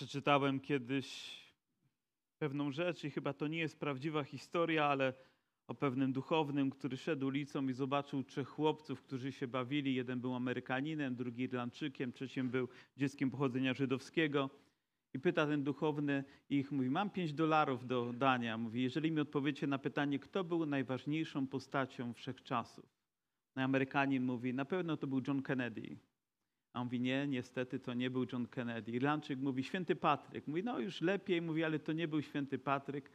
Przeczytałem kiedyś pewną rzecz i chyba to nie jest prawdziwa historia, ale o pewnym duchownym, który szedł ulicą i zobaczył trzech chłopców, którzy się bawili. Jeden był Amerykaninem, drugi Irlandczykiem, trzecim był dzieckiem pochodzenia żydowskiego. I pyta ten duchowny ich, mówi, mam pięć dolarów do dania. Mówi, jeżeli mi odpowiecie na pytanie, kto był najważniejszą postacią wszechczasów. No Amerykanin mówi, na pewno to był John Kennedy. A on mówi, nie, niestety to nie był John Kennedy. Irlandczyk mówi, święty Patryk. Mówi, no już lepiej, mówi, ale to nie był święty Patryk.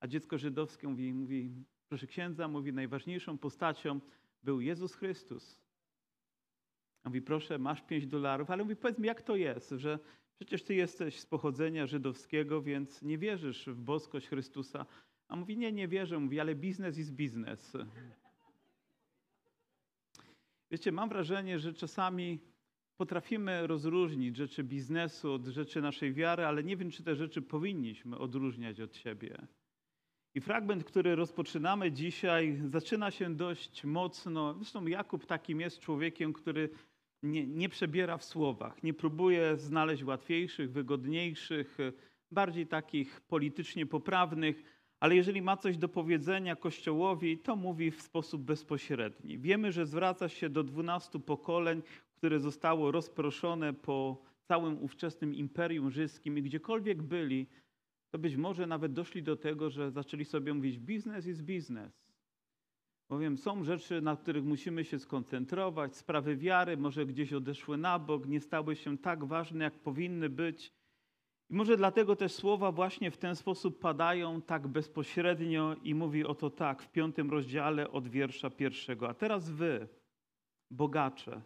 A dziecko żydowskie mówi, mówi proszę księdza, mówi, najważniejszą postacią był Jezus Chrystus. A mówi, proszę, masz pięć dolarów, ale mówi, powiedz mi, jak to jest, że przecież ty jesteś z pochodzenia żydowskiego, więc nie wierzysz w boskość Chrystusa. A mówi, nie, nie wierzę. Mówi, ale biznes jest biznes. Wiecie, mam wrażenie, że czasami potrafimy rozróżnić rzeczy biznesu od rzeczy naszej wiary, ale nie wiem, czy te rzeczy powinniśmy odróżniać od siebie. I fragment, który rozpoczynamy dzisiaj, zaczyna się dość mocno. Zresztą Jakub takim jest człowiekiem, który nie, nie przebiera w słowach, nie próbuje znaleźć łatwiejszych, wygodniejszych, bardziej takich politycznie poprawnych, ale jeżeli ma coś do powiedzenia Kościołowi, to mówi w sposób bezpośredni. Wiemy, że zwraca się do dwunastu pokoleń, które zostało rozproszone po całym ówczesnym imperium rzymskim i gdziekolwiek byli, to być może nawet doszli do tego, że zaczęli sobie mówić: biznes jest biznes. Bowiem są rzeczy, na których musimy się skoncentrować, sprawy wiary może gdzieś odeszły na bok, nie stały się tak ważne, jak powinny być. I może dlatego też słowa właśnie w ten sposób padają tak bezpośrednio i mówi o to tak w piątym rozdziale od wiersza pierwszego. A teraz wy, bogacze,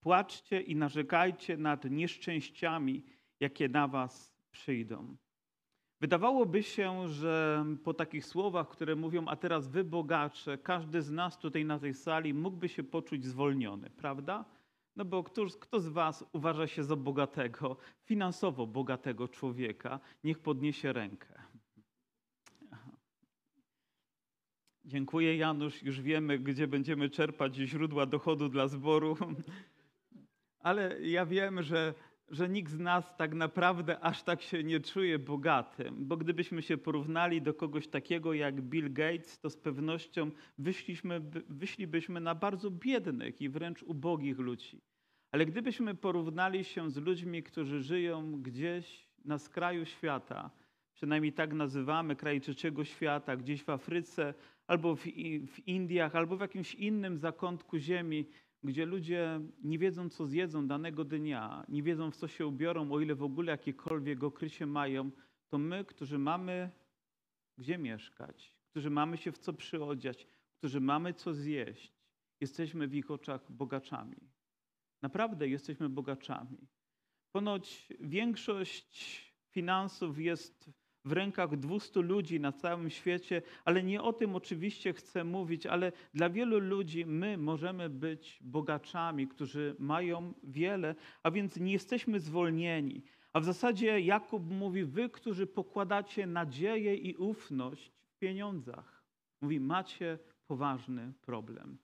płaczcie i narzekajcie nad nieszczęściami, jakie na was przyjdą. Wydawałoby się, że po takich słowach, które mówią, a teraz wy bogacze, każdy z nas tutaj na tej sali mógłby się poczuć zwolniony, prawda? No bo kto, kto z was uważa się za bogatego, finansowo bogatego człowieka? Niech podniesie rękę. Dziękuję Janusz, już wiemy, gdzie będziemy czerpać źródła dochodu dla zboru. Ale ja wiem, że że nikt z nas tak naprawdę aż tak się nie czuje bogatym, bo gdybyśmy się porównali do kogoś takiego jak Bill Gates, to z pewnością wyszliśmy, wyszlibyśmy na bardzo biednych i wręcz ubogich ludzi. Ale gdybyśmy porównali się z ludźmi, którzy żyją gdzieś na skraju świata, przynajmniej tak nazywamy kraj trzeciego świata, gdzieś w Afryce, albo w, w Indiach, albo w jakimś innym zakątku ziemi, gdzie ludzie nie wiedzą, co zjedzą danego dnia, nie wiedzą, w co się ubiorą, o ile w ogóle jakiekolwiek okrycie mają, to my, którzy mamy gdzie mieszkać, którzy mamy się w co przyodziać, którzy mamy co zjeść, jesteśmy w ich oczach bogaczami. Naprawdę jesteśmy bogaczami. Ponoć większość finansów jest w rękach 200 ludzi na całym świecie, ale nie o tym oczywiście chcę mówić, ale dla wielu ludzi my możemy być bogaczami, którzy mają wiele, a więc nie jesteśmy zwolnieni. A w zasadzie Jakub mówi, wy, którzy pokładacie nadzieję i ufność w pieniądzach, mówi, macie poważny problem.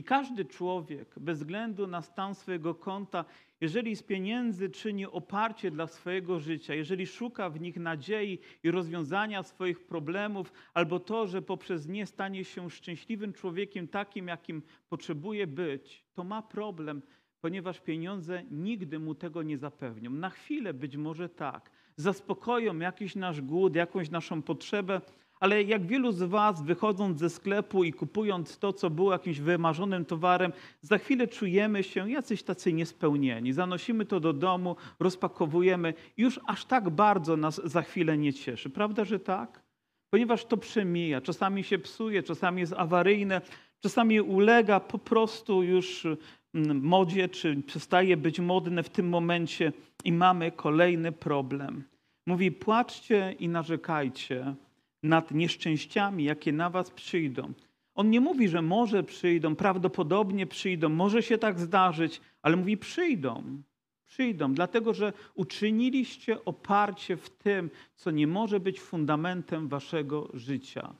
I każdy człowiek, bez względu na stan swojego konta, jeżeli z pieniędzy czyni oparcie dla swojego życia, jeżeli szuka w nich nadziei i rozwiązania swoich problemów, albo to, że poprzez nie stanie się szczęśliwym człowiekiem takim, jakim potrzebuje być, to ma problem, ponieważ pieniądze nigdy mu tego nie zapewnią. Na chwilę być może tak, zaspokoją jakiś nasz głód, jakąś naszą potrzebę, ale jak wielu z Was, wychodząc ze sklepu i kupując to, co było jakimś wymarzonym towarem, za chwilę czujemy się jacyś tacy niespełnieni. Zanosimy to do domu, rozpakowujemy już aż tak bardzo nas za chwilę nie cieszy. Prawda, że tak? Ponieważ to przemija, czasami się psuje, czasami jest awaryjne, czasami ulega po prostu już mm, modzie, czy przestaje być modne w tym momencie i mamy kolejny problem. Mówi: płaczcie i narzekajcie nad nieszczęściami, jakie na was przyjdą. On nie mówi, że może przyjdą, prawdopodobnie przyjdą, może się tak zdarzyć, ale mówi przyjdą. Przyjdą, dlatego że uczyniliście oparcie w tym, co nie może być fundamentem waszego życia.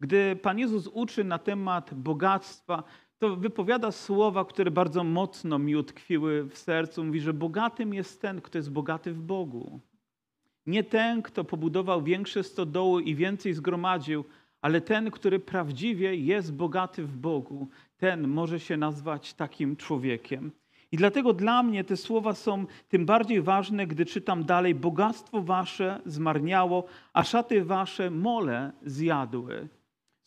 Gdy Pan Jezus uczy na temat bogactwa, to wypowiada słowa, które bardzo mocno mi utkwiły w sercu. Mówi, że bogatym jest ten, kto jest bogaty w Bogu. Nie ten, kto pobudował większe stodoły i więcej zgromadził, ale ten, który prawdziwie jest bogaty w Bogu, ten może się nazwać takim człowiekiem. I dlatego dla mnie te słowa są tym bardziej ważne, gdy czytam dalej: Bogactwo wasze zmarniało, a szaty wasze mole zjadły.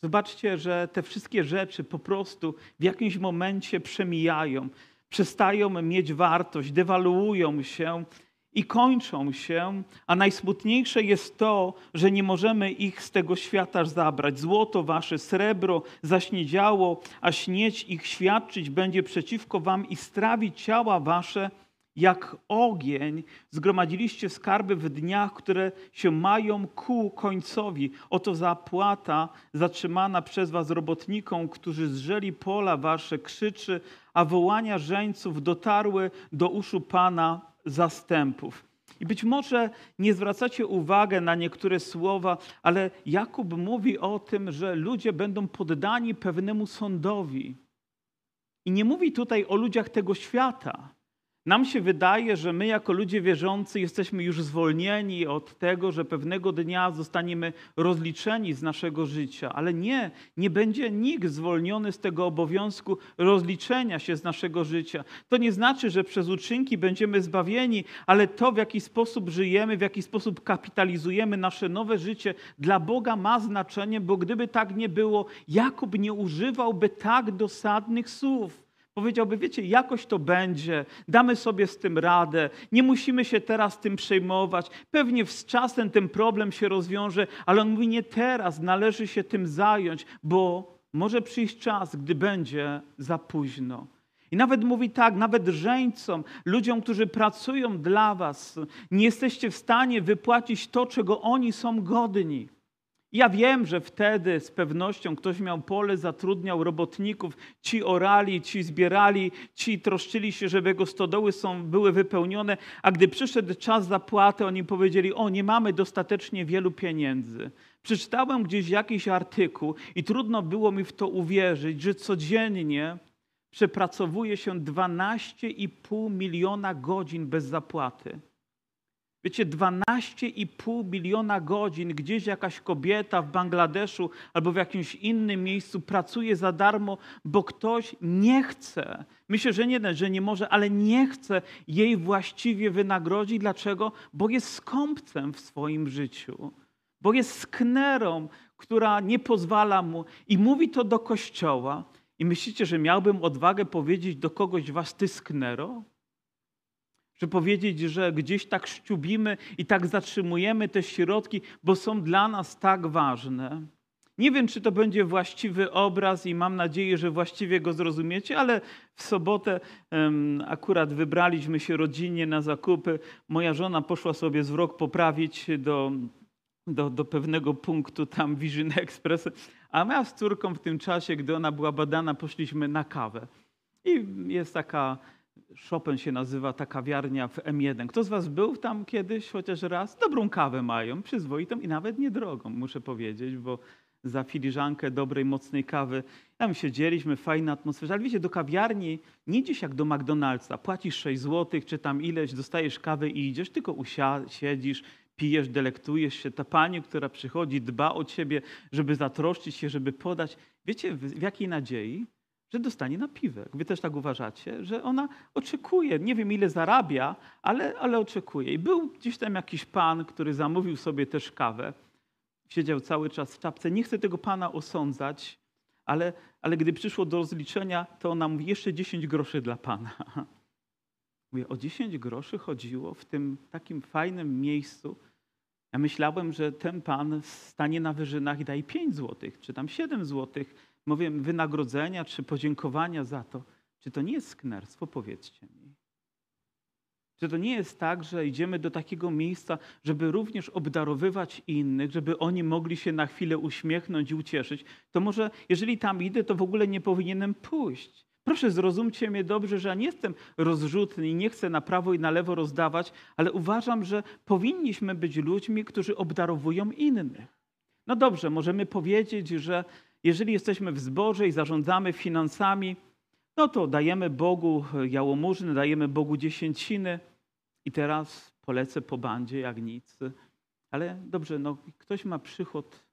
Zobaczcie, że te wszystkie rzeczy po prostu w jakimś momencie przemijają, przestają mieć wartość, dewaluują się i kończą się, a najsmutniejsze jest to, że nie możemy ich z tego świata zabrać. Złoto wasze, srebro zaśniedziało, a śnieć ich świadczyć będzie przeciwko wam i strawić ciała wasze jak ogień. Zgromadziliście skarby w dniach, które się mają ku końcowi. Oto zapłata zatrzymana przez was robotnikom, którzy zrzeli pola wasze, krzyczy, a wołania żeńców dotarły do uszu Pana zastępów. I być może nie zwracacie uwagi na niektóre słowa, ale Jakub mówi o tym, że ludzie będą poddani pewnemu sądowi. I nie mówi tutaj o ludziach tego świata. Nam się wydaje, że my, jako ludzie wierzący, jesteśmy już zwolnieni od tego, że pewnego dnia zostaniemy rozliczeni z naszego życia, ale nie, nie będzie nikt zwolniony z tego obowiązku rozliczenia się z naszego życia. To nie znaczy, że przez uczynki będziemy zbawieni, ale to, w jaki sposób żyjemy, w jaki sposób kapitalizujemy nasze nowe życie, dla Boga ma znaczenie, bo gdyby tak nie było, Jakub nie używałby tak dosadnych słów. Powiedziałby, wiecie, jakoś to będzie, damy sobie z tym radę, nie musimy się teraz tym przejmować. Pewnie z czasem ten problem się rozwiąże, ale on mówi, nie teraz, należy się tym zająć, bo może przyjść czas, gdy będzie za późno. I nawet mówi tak, nawet żeńcom, ludziom, którzy pracują dla was, nie jesteście w stanie wypłacić to, czego oni są godni. Ja wiem, że wtedy z pewnością ktoś miał pole, zatrudniał robotników, ci orali, ci zbierali, ci troszczyli się, żeby jego stodoły są, były wypełnione, a gdy przyszedł czas zapłaty, oni powiedzieli, o nie mamy dostatecznie wielu pieniędzy. Przeczytałem gdzieś jakiś artykuł i trudno było mi w to uwierzyć, że codziennie przepracowuje się 12,5 miliona godzin bez zapłaty. Wiecie, 12,5 miliona godzin gdzieś jakaś kobieta w Bangladeszu albo w jakimś innym miejscu pracuje za darmo, bo ktoś nie chce. Myślę, że nie, że nie może, ale nie chce jej właściwie wynagrodzić. Dlaczego? Bo jest skąpcem w swoim życiu, bo jest sknerą, która nie pozwala mu i mówi to do kościoła. I myślicie, że miałbym odwagę powiedzieć do kogoś was, ty sknero? Czy powiedzieć, że gdzieś tak szczubimy i tak zatrzymujemy te środki, bo są dla nas tak ważne. Nie wiem, czy to będzie właściwy obraz i mam nadzieję, że właściwie go zrozumiecie, ale w sobotę um, akurat wybraliśmy się rodzinnie na zakupy. Moja żona poszła sobie wzrok poprawić do, do, do pewnego punktu tam Vision Express, a my z córką w tym czasie, gdy ona była badana, poszliśmy na kawę. I jest taka Chopin się nazywa ta kawiarnia w M1. Kto z Was był tam kiedyś chociaż raz? Dobrą kawę mają, przyzwoitą i nawet niedrogą, muszę powiedzieć, bo za filiżankę dobrej, mocnej kawy. Tam siedzieliśmy, fajna atmosfera. Ale wiecie, do kawiarni nie idziesz jak do McDonald'sa. Płacisz 6 zł, czy tam ileś, dostajesz kawę i idziesz, tylko siedzisz, pijesz, delektujesz się. Ta pani, która przychodzi, dba o ciebie, żeby zatroszczyć się, żeby podać. Wiecie, w, w jakiej nadziei? Że dostanie napiwek. Wy też tak uważacie, że ona oczekuje, nie wiem ile zarabia, ale, ale oczekuje. I był gdzieś tam jakiś pan, który zamówił sobie też kawę. Siedział cały czas w czapce. Nie chcę tego pana osądzać, ale, ale gdy przyszło do rozliczenia, to ona mówi, jeszcze 10 groszy dla pana. Mówię, o 10 groszy chodziło w tym takim fajnym miejscu. Ja myślałem, że ten pan stanie na wyżynach i daje 5 złotych, czy tam 7 złotych mówię, wynagrodzenia czy podziękowania za to, czy to nie jest sknerstwo, powiedzcie mi. Czy to nie jest tak, że idziemy do takiego miejsca, żeby również obdarowywać innych, żeby oni mogli się na chwilę uśmiechnąć i ucieszyć? To może, jeżeli tam idę, to w ogóle nie powinienem pójść. Proszę, zrozumcie mnie dobrze, że ja nie jestem rozrzutny i nie chcę na prawo i na lewo rozdawać, ale uważam, że powinniśmy być ludźmi, którzy obdarowują innych. No dobrze, możemy powiedzieć, że jeżeli jesteśmy w zborze i zarządzamy finansami, no to dajemy Bogu jałmużny, dajemy Bogu dziesięciny i teraz polecę po bandzie jak nic. Ale dobrze, no ktoś ma przychód,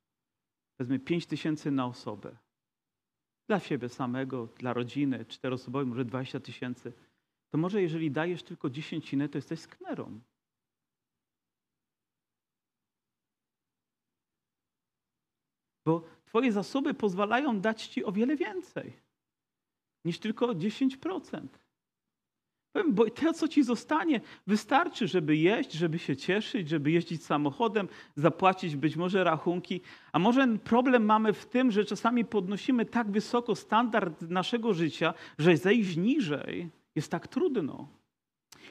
powiedzmy 5 tysięcy na osobę. Dla siebie samego, dla rodziny, czteroosobowej, może 20 tysięcy. To może jeżeli dajesz tylko dziesięcinę, to jesteś sknerą. Bo twoje zasoby pozwalają dać ci o wiele więcej niż tylko 10%. Bo to, co ci zostanie, wystarczy, żeby jeść, żeby się cieszyć, żeby jeździć samochodem, zapłacić być może rachunki. A może problem mamy w tym, że czasami podnosimy tak wysoko standard naszego życia, że zejść niżej jest tak trudno.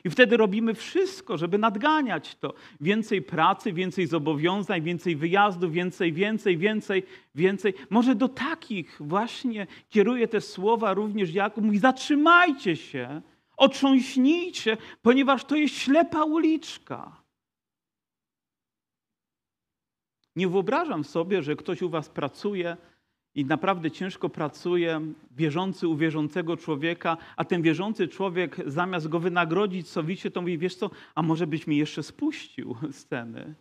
I wtedy robimy wszystko, żeby nadganiać to. Więcej pracy, więcej zobowiązań, więcej wyjazdów, więcej, więcej, więcej, więcej. Może do takich właśnie kieruje te słowa również Jakub. Mówi, zatrzymajcie się, otrząśnijcie, ponieważ to jest ślepa uliczka. Nie wyobrażam sobie, że ktoś u was pracuje i naprawdę ciężko pracuje, wierzący u wierzącego człowieka, a ten wierzący człowiek zamiast go wynagrodzić sowicie, to mówi, wiesz co, a może byś mi jeszcze spuścił sceny.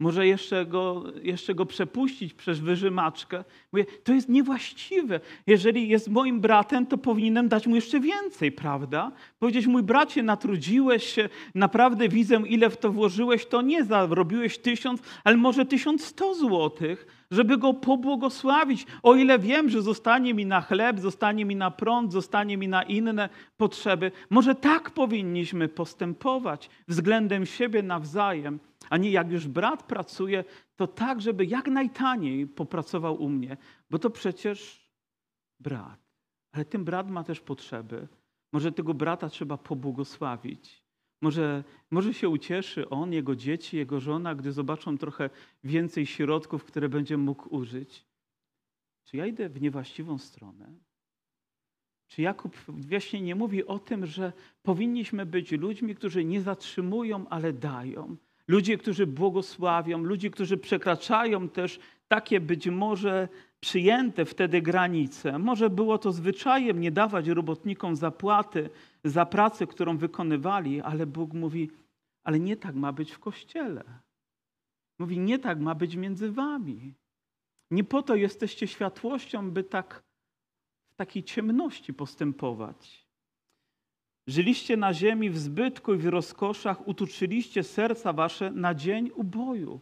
Może jeszcze go, jeszcze go przepuścić przez wyżymaczkę. Mówię, to jest niewłaściwe. Jeżeli jest moim bratem, to powinienem dać mu jeszcze więcej, prawda? Powiedzieć, mój bracie, natrudziłeś się, naprawdę widzę, ile w to włożyłeś, to nie zarobiłeś tysiąc, ale może tysiąc sto złotych, żeby go pobłogosławić. O ile wiem, że zostanie mi na chleb, zostanie mi na prąd, zostanie mi na inne potrzeby. Może tak powinniśmy postępować względem siebie nawzajem a nie jak już brat pracuje, to tak, żeby jak najtaniej popracował u mnie, bo to przecież brat. Ale ten brat ma też potrzeby. Może tego brata trzeba pobłogosławić. Może, może się ucieszy on, jego dzieci, jego żona, gdy zobaczą trochę więcej środków, które będzie mógł użyć. Czy ja idę w niewłaściwą stronę? Czy Jakub właśnie nie mówi o tym, że powinniśmy być ludźmi, którzy nie zatrzymują, ale dają? ludzie, którzy błogosławią, ludzie, którzy przekraczają też takie być może przyjęte wtedy granice. Może było to zwyczajem nie dawać robotnikom zapłaty za pracę, którą wykonywali, ale Bóg mówi, ale nie tak ma być w kościele. Mówi, nie tak ma być między wami. Nie po to jesteście światłością, by tak w takiej ciemności postępować. Żyliście na ziemi w zbytku i w rozkoszach, utuczyliście serca wasze na dzień uboju.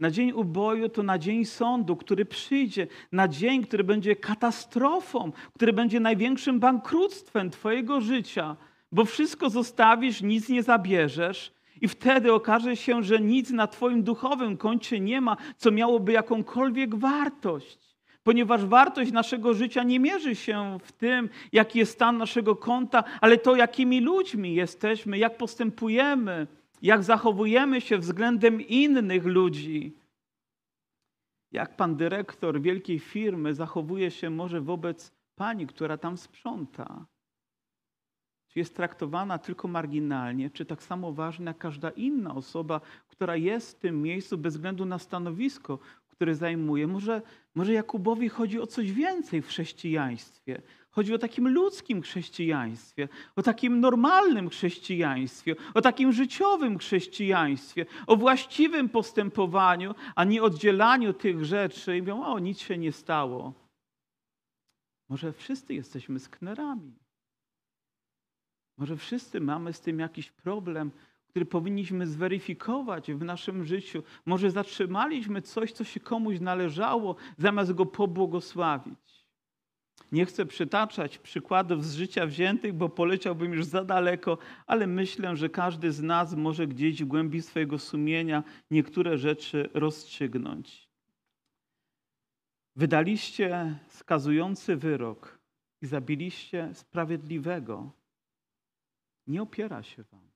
Na dzień uboju to na dzień sądu, który przyjdzie, na dzień, który będzie katastrofą, który będzie największym bankructwem Twojego życia, bo wszystko zostawisz, nic nie zabierzesz, i wtedy okaże się, że nic na Twoim duchowym koncie nie ma, co miałoby jakąkolwiek wartość ponieważ wartość naszego życia nie mierzy się w tym, jaki jest stan naszego konta, ale to, jakimi ludźmi jesteśmy, jak postępujemy, jak zachowujemy się względem innych ludzi. Jak pan dyrektor wielkiej firmy zachowuje się może wobec pani, która tam sprząta. Czy jest traktowana tylko marginalnie, czy tak samo ważna jak każda inna osoba, która jest w tym miejscu bez względu na stanowisko, które zajmuje. Może, może Jakubowi chodzi o coś więcej w chrześcijaństwie. Chodzi o takim ludzkim chrześcijaństwie, o takim normalnym chrześcijaństwie, o takim życiowym chrześcijaństwie, o właściwym postępowaniu, a nie oddzielaniu tych rzeczy i mówią, o nic się nie stało. Może wszyscy jesteśmy sknerami. Może wszyscy mamy z tym jakiś problem, który powinniśmy zweryfikować w naszym życiu. Może zatrzymaliśmy coś, co się komuś należało, zamiast go pobłogosławić. Nie chcę przytaczać przykładów z życia wziętych, bo poleciałbym już za daleko, ale myślę, że każdy z nas może gdzieś w głębi swojego sumienia niektóre rzeczy rozstrzygnąć. Wydaliście skazujący wyrok i zabiliście sprawiedliwego. Nie opiera się wam.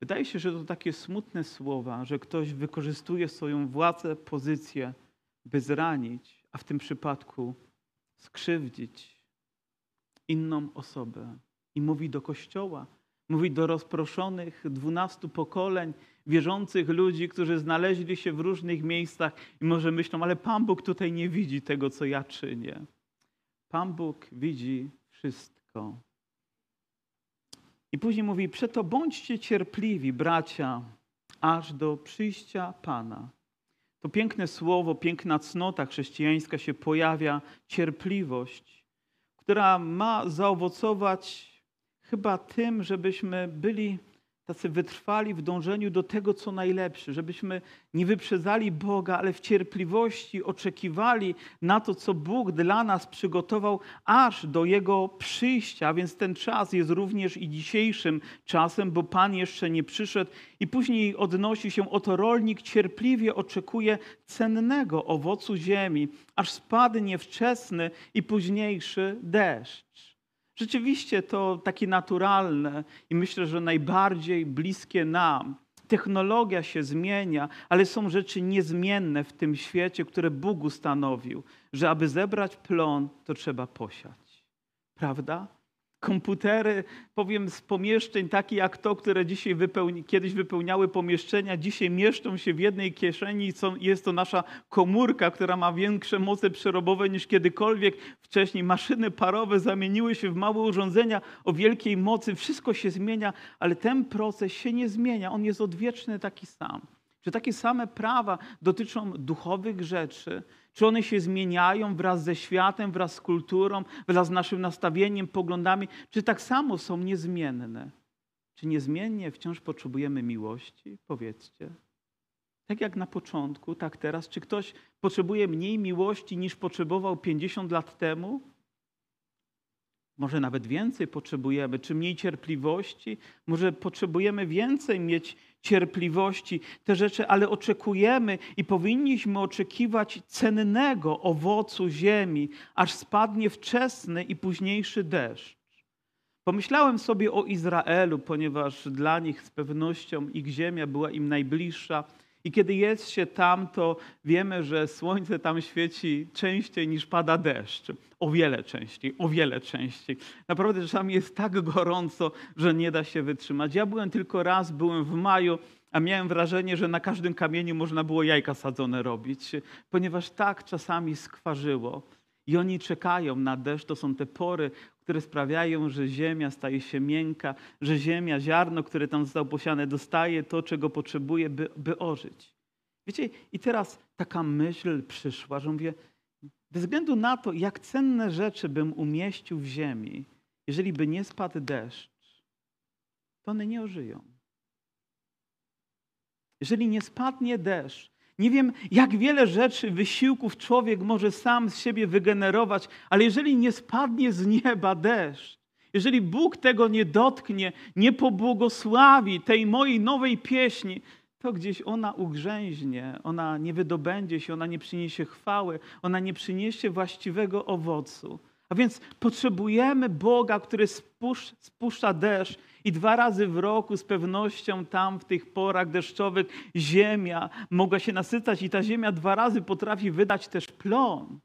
Wydaje się, że to takie smutne słowa, że ktoś wykorzystuje swoją władzę, pozycję, by zranić, a w tym przypadku skrzywdzić inną osobę. I mówi do Kościoła, mówi do rozproszonych dwunastu pokoleń wierzących ludzi, którzy znaleźli się w różnych miejscach i może myślą, ale Pan Bóg tutaj nie widzi tego, co ja czynię. Pan Bóg widzi wszystko. I później mówi, przeto bądźcie cierpliwi, bracia, aż do przyjścia Pana. To piękne słowo, piękna cnota chrześcijańska się pojawia, cierpliwość, która ma zaowocować chyba tym, żebyśmy byli tacy wytrwali w dążeniu do tego, co najlepsze, żebyśmy nie wyprzedzali Boga, ale w cierpliwości oczekiwali na to, co Bóg dla nas przygotował aż do Jego przyjścia. Więc ten czas jest również i dzisiejszym czasem, bo Pan jeszcze nie przyszedł. I później odnosi się, oto rolnik cierpliwie oczekuje cennego owocu ziemi, aż spadnie wczesny i późniejszy deszcz. Rzeczywiście to takie naturalne i myślę, że najbardziej bliskie nam. Technologia się zmienia, ale są rzeczy niezmienne w tym świecie, które Bóg ustanowił, że aby zebrać plon, to trzeba posiać. Prawda? Komputery, powiem, z pomieszczeń, takie jak to, które dzisiaj wypełni, kiedyś wypełniały pomieszczenia, dzisiaj mieszczą się w jednej kieszeni. Jest to nasza komórka, która ma większe moce przerobowe niż kiedykolwiek wcześniej. Maszyny parowe zamieniły się w małe urządzenia o wielkiej mocy. Wszystko się zmienia, ale ten proces się nie zmienia. On jest odwieczny taki sam. Czy takie same prawa dotyczą duchowych rzeczy, czy one się zmieniają wraz ze światem, wraz z kulturą, wraz z naszym nastawieniem, poglądami, czy tak samo są niezmienne? Czy niezmiennie wciąż potrzebujemy miłości? Powiedzcie. Tak jak na początku, tak teraz. Czy ktoś potrzebuje mniej miłości niż potrzebował 50 lat temu? Może nawet więcej potrzebujemy, czy mniej cierpliwości? Może potrzebujemy więcej mieć cierpliwości, te rzeczy, ale oczekujemy i powinniśmy oczekiwać cennego owocu ziemi, aż spadnie wczesny i późniejszy deszcz. Pomyślałem sobie o Izraelu, ponieważ dla nich z pewnością ich ziemia była im najbliższa. I kiedy jest się tam, to wiemy, że słońce tam świeci częściej niż pada deszcz. O wiele częściej, o wiele częściej. Naprawdę czasami jest tak gorąco, że nie da się wytrzymać. Ja byłem tylko raz, byłem w maju, a miałem wrażenie, że na każdym kamieniu można było jajka sadzone robić, ponieważ tak czasami skwarzyło. I oni czekają na deszcz. To są te pory, które sprawiają, że ziemia staje się miękka, że ziemia, ziarno, które tam zostało posiane, dostaje to, czego potrzebuje, by, by ożyć. Wiecie, i teraz taka myśl przyszła, że mówię, bez względu na to, jak cenne rzeczy bym umieścił w ziemi, jeżeli by nie spadł deszcz, to one nie ożyją. Jeżeli nie spadnie deszcz, nie wiem, jak wiele rzeczy, wysiłków człowiek może sam z siebie wygenerować, ale jeżeli nie spadnie z nieba deszcz, jeżeli Bóg tego nie dotknie, nie pobłogosławi tej mojej nowej pieśni, to gdzieś ona ugrzęźnie, ona nie wydobędzie się, ona nie przyniesie chwały, ona nie przyniesie właściwego owocu. A więc potrzebujemy Boga, który spuszcza deszcz i dwa razy w roku z pewnością tam w tych porach deszczowych ziemia mogła się nasycać i ta ziemia dwa razy potrafi wydać też plon.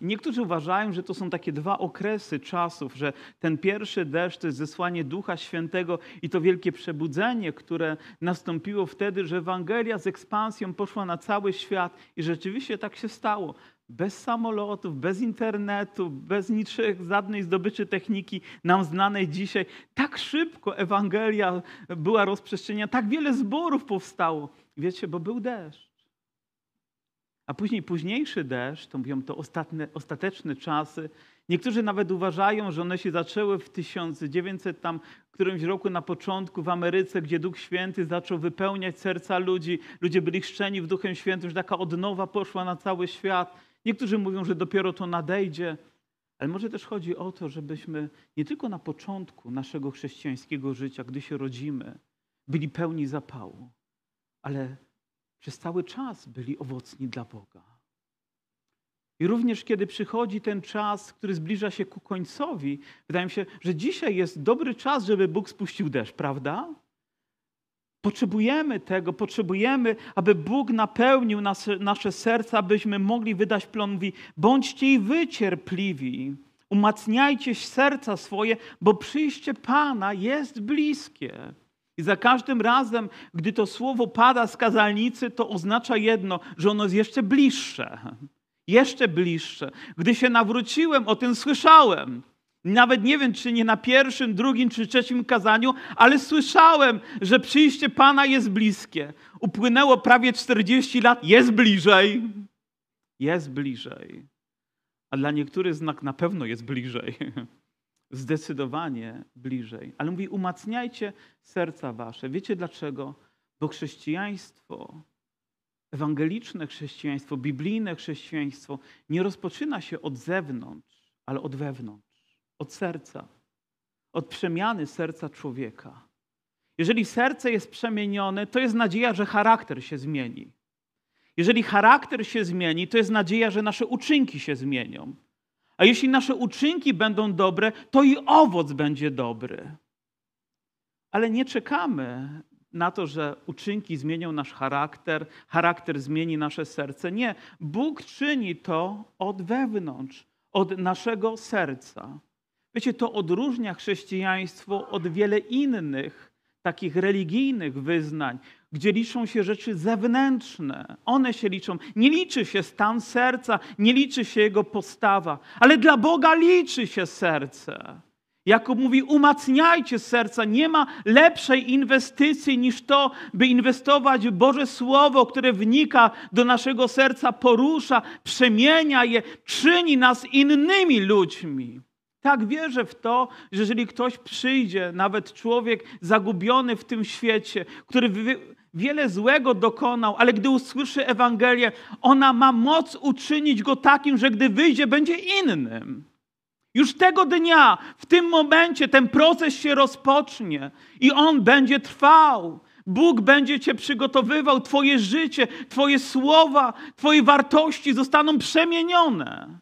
niektórzy uważają, że to są takie dwa okresy czasów, że ten pierwszy deszcz to jest zesłanie Ducha Świętego i to wielkie przebudzenie, które nastąpiło wtedy, że Ewangelia z ekspansją poszła na cały świat i rzeczywiście tak się stało bez samolotów, bez internetu, bez niczych, żadnej zdobyczy techniki nam znanej dzisiaj. Tak szybko Ewangelia była rozprzestrzeniana, tak wiele zborów powstało. Wiecie, bo był deszcz. A później późniejszy deszcz, to mówią to ostatnie, ostateczne czasy. Niektórzy nawet uważają, że one się zaczęły w 1900 tam którymś roku na początku w Ameryce, gdzie Duch Święty zaczął wypełniać serca ludzi. Ludzie byli chrzczeni w Duchem Świętym, że taka odnowa poszła na cały świat. Niektórzy mówią, że dopiero to nadejdzie, ale może też chodzi o to, żebyśmy nie tylko na początku naszego chrześcijańskiego życia, gdy się rodzimy, byli pełni zapału, ale przez cały czas byli owocni dla Boga. I również kiedy przychodzi ten czas, który zbliża się ku końcowi, wydaje mi się, że dzisiaj jest dobry czas, żeby Bóg spuścił deszcz, prawda? Potrzebujemy tego, potrzebujemy, aby Bóg napełnił nasze, nasze serca, abyśmy mogli wydać plon. Mówi, bądźcie i wy cierpliwi, umacniajcie serca swoje, bo przyjście Pana jest bliskie. I za każdym razem, gdy to słowo pada z kazalnicy, to oznacza jedno, że ono jest jeszcze bliższe. Jeszcze bliższe. Gdy się nawróciłem, o tym słyszałem. Nawet nie wiem, czy nie na pierwszym, drugim czy trzecim kazaniu, ale słyszałem, że przyjście Pana jest bliskie. Upłynęło prawie 40 lat, jest bliżej. Jest bliżej. A dla niektórych znak na pewno jest bliżej. Zdecydowanie bliżej. Ale mówi, umacniajcie serca wasze. Wiecie dlaczego? Bo chrześcijaństwo, ewangeliczne chrześcijaństwo, biblijne chrześcijaństwo nie rozpoczyna się od zewnątrz, ale od wewnątrz, od serca, od przemiany serca człowieka. Jeżeli serce jest przemienione, to jest nadzieja, że charakter się zmieni. Jeżeli charakter się zmieni, to jest nadzieja, że nasze uczynki się zmienią. A jeśli nasze uczynki będą dobre, to i owoc będzie dobry. Ale nie czekamy na to, że uczynki zmienią nasz charakter, charakter zmieni nasze serce. Nie, Bóg czyni to od wewnątrz, od naszego serca. Wiecie, to odróżnia chrześcijaństwo od wiele innych takich religijnych wyznań, gdzie liczą się rzeczy zewnętrzne. One się liczą. Nie liczy się stan serca, nie liczy się jego postawa, ale dla Boga liczy się serce. Jakub mówi, umacniajcie serca. Nie ma lepszej inwestycji niż to, by inwestować w Boże Słowo, które wnika do naszego serca, porusza, przemienia je, czyni nas innymi ludźmi. Tak wierzę w to, że jeżeli ktoś przyjdzie, nawet człowiek zagubiony w tym świecie, który wiele złego dokonał, ale gdy usłyszy Ewangelię, ona ma moc uczynić go takim, że gdy wyjdzie, będzie innym. Już tego dnia, w tym momencie, ten proces się rozpocznie i on będzie trwał. Bóg będzie Cię przygotowywał, Twoje życie, Twoje słowa, Twoje wartości zostaną przemienione.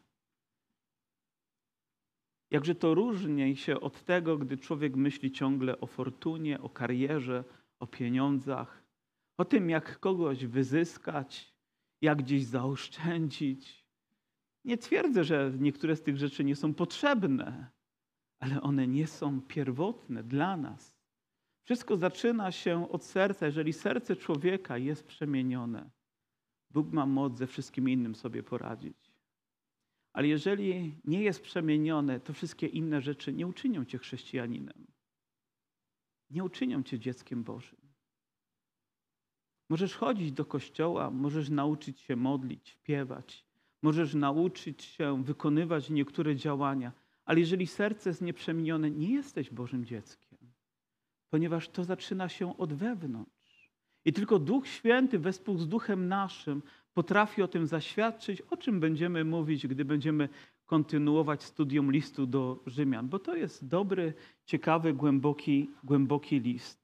Jakże to różni się od tego, gdy człowiek myśli ciągle o fortunie, o karierze, o pieniądzach, o tym, jak kogoś wyzyskać, jak gdzieś zaoszczędzić. Nie twierdzę, że niektóre z tych rzeczy nie są potrzebne, ale one nie są pierwotne dla nas. Wszystko zaczyna się od serca. Jeżeli serce człowieka jest przemienione, Bóg ma moc ze wszystkim innym sobie poradzić. Ale jeżeli nie jest przemienione, to wszystkie inne rzeczy nie uczynią cię chrześcijaninem. Nie uczynią cię dzieckiem Bożym. Możesz chodzić do kościoła, możesz nauczyć się modlić, śpiewać, możesz nauczyć się wykonywać niektóre działania, ale jeżeli serce jest nieprzemienione, nie jesteś Bożym dzieckiem, ponieważ to zaczyna się od wewnątrz. I tylko Duch Święty wespół z Duchem naszym potrafi o tym zaświadczyć, o czym będziemy mówić, gdy będziemy kontynuować studium listu do Rzymian, bo to jest dobry, ciekawy, głęboki, głęboki list.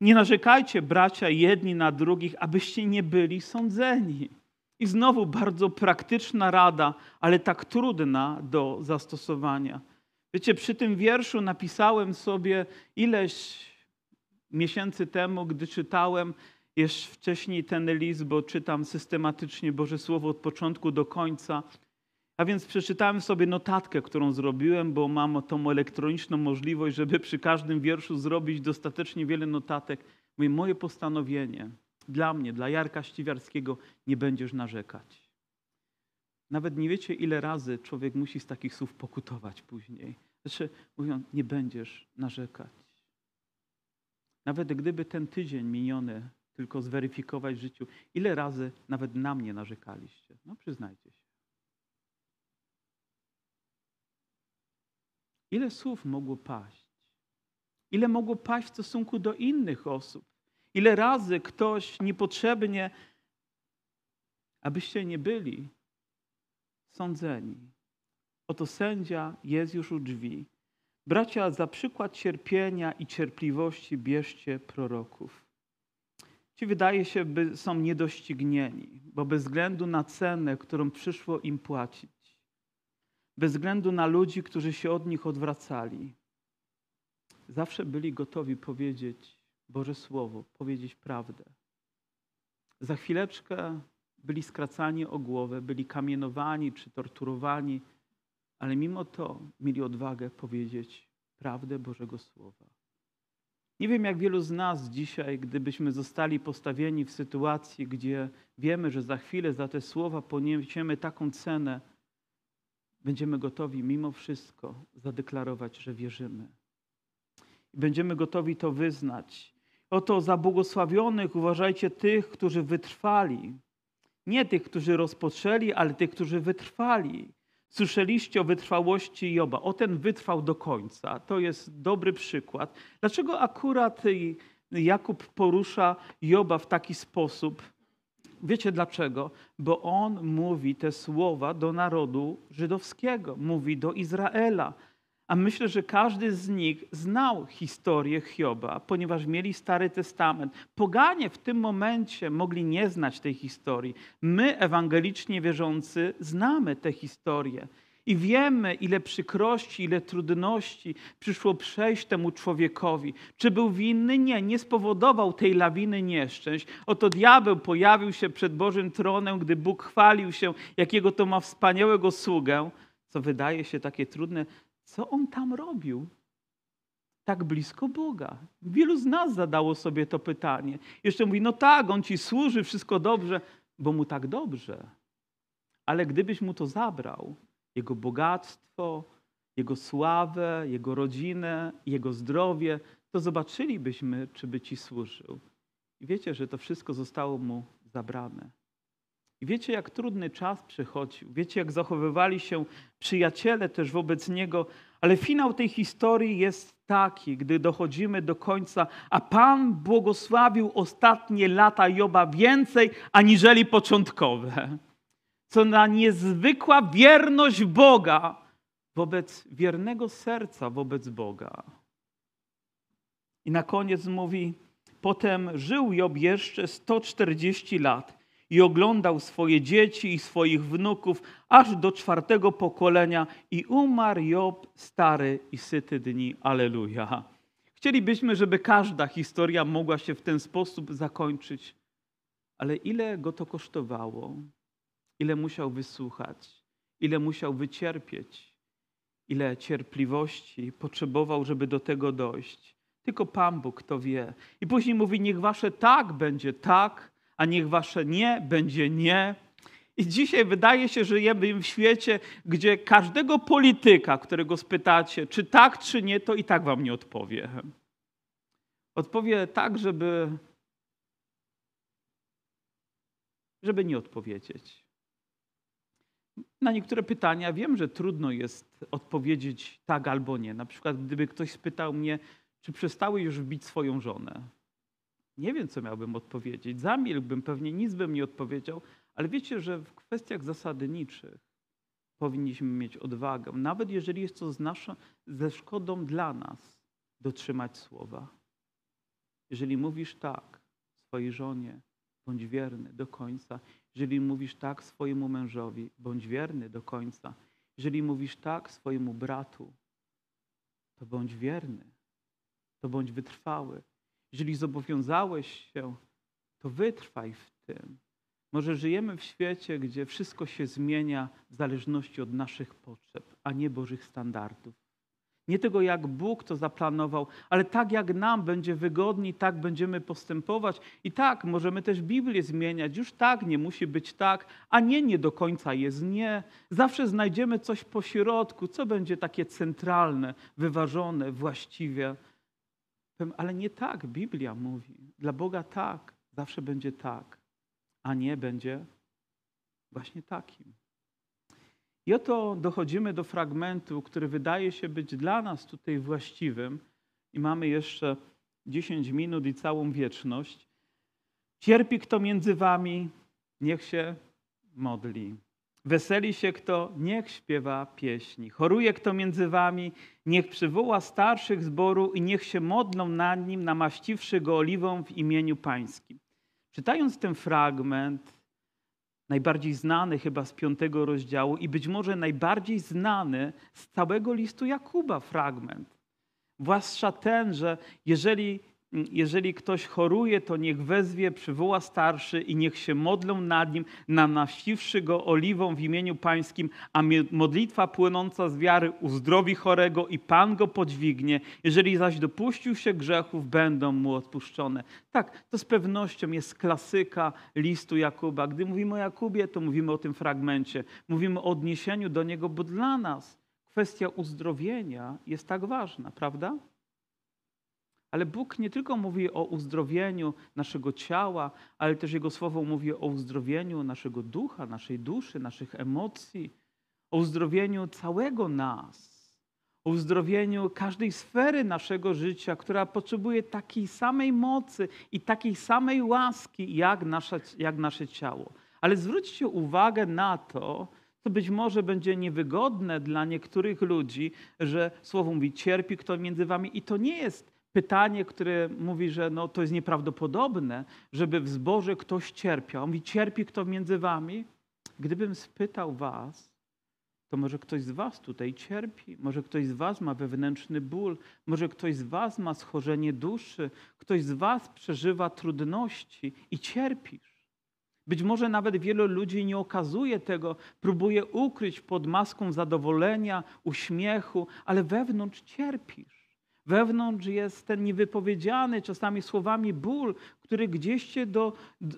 Nie narzekajcie, bracia, jedni na drugich, abyście nie byli sądzeni. I znowu bardzo praktyczna rada, ale tak trudna do zastosowania. Wiecie, przy tym wierszu napisałem sobie ileś miesięcy temu, gdy czytałem jeszcze wcześniej ten list, bo czytam systematycznie Boże Słowo od początku do końca. A więc przeczytałem sobie notatkę, którą zrobiłem, bo mam tą elektroniczną możliwość, żeby przy każdym wierszu zrobić dostatecznie wiele notatek. Mówię, moje postanowienie dla mnie, dla Jarka Ściwiarskiego, nie będziesz narzekać. Nawet nie wiecie, ile razy człowiek musi z takich słów pokutować później. Znaczy, mówią, nie będziesz narzekać. Nawet gdyby ten tydzień miniony tylko zweryfikować w życiu, ile razy nawet na mnie narzekaliście. No przyznajcie się. Ile słów mogło paść? Ile mogło paść w stosunku do innych osób? Ile razy ktoś niepotrzebnie, abyście nie byli sądzeni? Oto sędzia jest już u drzwi. Bracia, za przykład cierpienia i cierpliwości bierzcie proroków. Ci wydaje się, by są niedoścignieni, bo bez względu na cenę, którą przyszło im płacić, bez względu na ludzi, którzy się od nich odwracali, zawsze byli gotowi powiedzieć Boże Słowo, powiedzieć prawdę. Za chwileczkę byli skracani o głowę, byli kamienowani czy torturowani, ale mimo to mieli odwagę powiedzieć prawdę Bożego Słowa. Nie wiem, jak wielu z nas dzisiaj, gdybyśmy zostali postawieni w sytuacji, gdzie wiemy, że za chwilę za te słowa poniesiemy taką cenę, będziemy gotowi mimo wszystko zadeklarować, że wierzymy. Będziemy gotowi to wyznać. Oto za błogosławionych uważajcie tych, którzy wytrwali. Nie tych, którzy rozpoczęli, ale tych, którzy wytrwali. Słyszeliście o wytrwałości Joba. O ten wytrwał do końca. To jest dobry przykład. Dlaczego akurat Jakub porusza Joba w taki sposób? Wiecie dlaczego? Bo on mówi te słowa do narodu żydowskiego, mówi do Izraela. A myślę, że każdy z nich znał historię Hioba, ponieważ mieli Stary Testament. Poganie w tym momencie mogli nie znać tej historii. My, ewangelicznie wierzący, znamy tę historię. I wiemy, ile przykrości, ile trudności przyszło przejść temu człowiekowi. Czy był winny? Nie, nie spowodował tej lawiny nieszczęść. Oto diabeł pojawił się przed Bożym tronem, gdy Bóg chwalił się, jakiego to ma wspaniałego sługę, co wydaje się takie trudne. Co on tam robił? Tak blisko Boga. Wielu z nas zadało sobie to pytanie. Jeszcze mówi, no tak, on ci służy, wszystko dobrze, bo mu tak dobrze. Ale gdybyś mu to zabrał, jego bogactwo, Jego sławę, Jego rodzinę, Jego zdrowie, to zobaczylibyśmy, czy by Ci służył. I wiecie, że to wszystko zostało Mu zabrane. I wiecie, jak trudny czas przychodził. Wiecie, jak zachowywali się przyjaciele też wobec Niego. Ale finał tej historii jest taki, gdy dochodzimy do końca, a Pan błogosławił ostatnie lata Joba więcej aniżeli początkowe co na niezwykła wierność Boga wobec wiernego serca wobec Boga. I na koniec mówi: Potem żył Job jeszcze 140 lat i oglądał swoje dzieci i swoich wnuków aż do czwartego pokolenia i umarł Job stary i syty dni. Aleluja. Chcielibyśmy, żeby każda historia mogła się w ten sposób zakończyć, ale ile go to kosztowało? ile musiał wysłuchać, ile musiał wycierpieć, ile cierpliwości potrzebował, żeby do tego dojść. Tylko Pan Bóg to wie. I później mówi: Niech wasze tak będzie tak, a niech wasze nie będzie nie. I dzisiaj wydaje się, że żyjemy w świecie, gdzie każdego polityka, którego spytacie, czy tak, czy nie, to i tak wam nie odpowie. Odpowie tak, żeby, żeby nie odpowiedzieć. Na niektóre pytania wiem, że trudno jest odpowiedzieć tak albo nie. Na przykład, gdyby ktoś spytał mnie, czy przestały już wbić swoją żonę. Nie wiem, co miałbym odpowiedzieć. Zamilkłbym, pewnie nic bym nie odpowiedział, ale wiecie, że w kwestiach zasadniczych powinniśmy mieć odwagę, nawet jeżeli jest to z naszą, ze szkodą dla nas, dotrzymać słowa. Jeżeli mówisz tak swojej żonie, bądź wierny do końca. Jeżeli mówisz tak swojemu mężowi, bądź wierny do końca. Jeżeli mówisz tak swojemu bratu, to bądź wierny, to bądź wytrwały. Jeżeli zobowiązałeś się, to wytrwaj w tym. Może żyjemy w świecie, gdzie wszystko się zmienia w zależności od naszych potrzeb, a nie Bożych standardów. Nie tego, jak Bóg to zaplanował, ale tak, jak nam będzie wygodniej, tak będziemy postępować. I tak, możemy też Biblię zmieniać. Już tak, nie musi być tak, a nie, nie do końca jest nie. Zawsze znajdziemy coś po środku, co będzie takie centralne, wyważone, właściwie. Ale nie tak Biblia mówi. Dla Boga tak, zawsze będzie tak, a nie będzie właśnie takim. I oto dochodzimy do fragmentu, który wydaje się być dla nas tutaj właściwym, i mamy jeszcze 10 minut i całą wieczność. Cierpi kto między wami, niech się modli. Weseli się kto, niech śpiewa pieśni. Choruje kto między wami, niech przywoła starszych zboru i niech się modlą nad nim, namaściwszy go oliwą w imieniu pańskim. Czytając ten fragment, najbardziej znany chyba z piątego rozdziału i być może najbardziej znany z całego listu Jakuba fragment. Zwłaszcza ten, że jeżeli jeżeli ktoś choruje, to niech wezwie, przywoła starszy i niech się modlą nad nim, namaściwszy go oliwą w imieniu pańskim, a modlitwa płynąca z wiary uzdrowi chorego i Pan go podźwignie. Jeżeli zaś dopuścił się grzechów, będą mu odpuszczone. Tak, to z pewnością jest klasyka listu Jakuba. Gdy mówimy o Jakubie, to mówimy o tym fragmencie. Mówimy o odniesieniu do niego, bo dla nas kwestia uzdrowienia jest tak ważna, prawda? Ale Bóg nie tylko mówi o uzdrowieniu naszego ciała, ale też Jego słowo mówi o uzdrowieniu naszego ducha, naszej duszy, naszych emocji, o uzdrowieniu całego nas, o uzdrowieniu każdej sfery naszego życia, która potrzebuje takiej samej mocy i takiej samej łaski, jak nasze, jak nasze ciało. Ale zwróćcie uwagę na to, co być może będzie niewygodne dla niektórych ludzi, że słowo mówi cierpi kto między wami i to nie jest pytanie, które mówi, że no, to jest nieprawdopodobne, żeby w zborze ktoś cierpiał. On mówi, cierpi kto między wami? Gdybym spytał was, to może ktoś z was tutaj cierpi, może ktoś z was ma wewnętrzny ból, może ktoś z was ma schorzenie duszy, ktoś z was przeżywa trudności i cierpisz. Być może nawet wielu ludzi nie okazuje tego, próbuje ukryć pod maską zadowolenia, uśmiechu, ale wewnątrz cierpisz. Wewnątrz jest ten niewypowiedziany czasami słowami ból, który gdzieś cię do,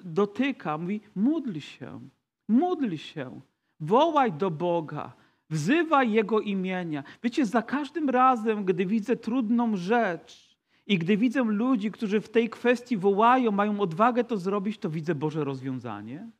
dotyka. Mówi, módl się, módl się, wołaj do Boga, wzywaj Jego imienia. Wiecie, za każdym razem, gdy widzę trudną rzecz i gdy widzę ludzi, którzy w tej kwestii wołają, mają odwagę to zrobić, to widzę Boże rozwiązanie.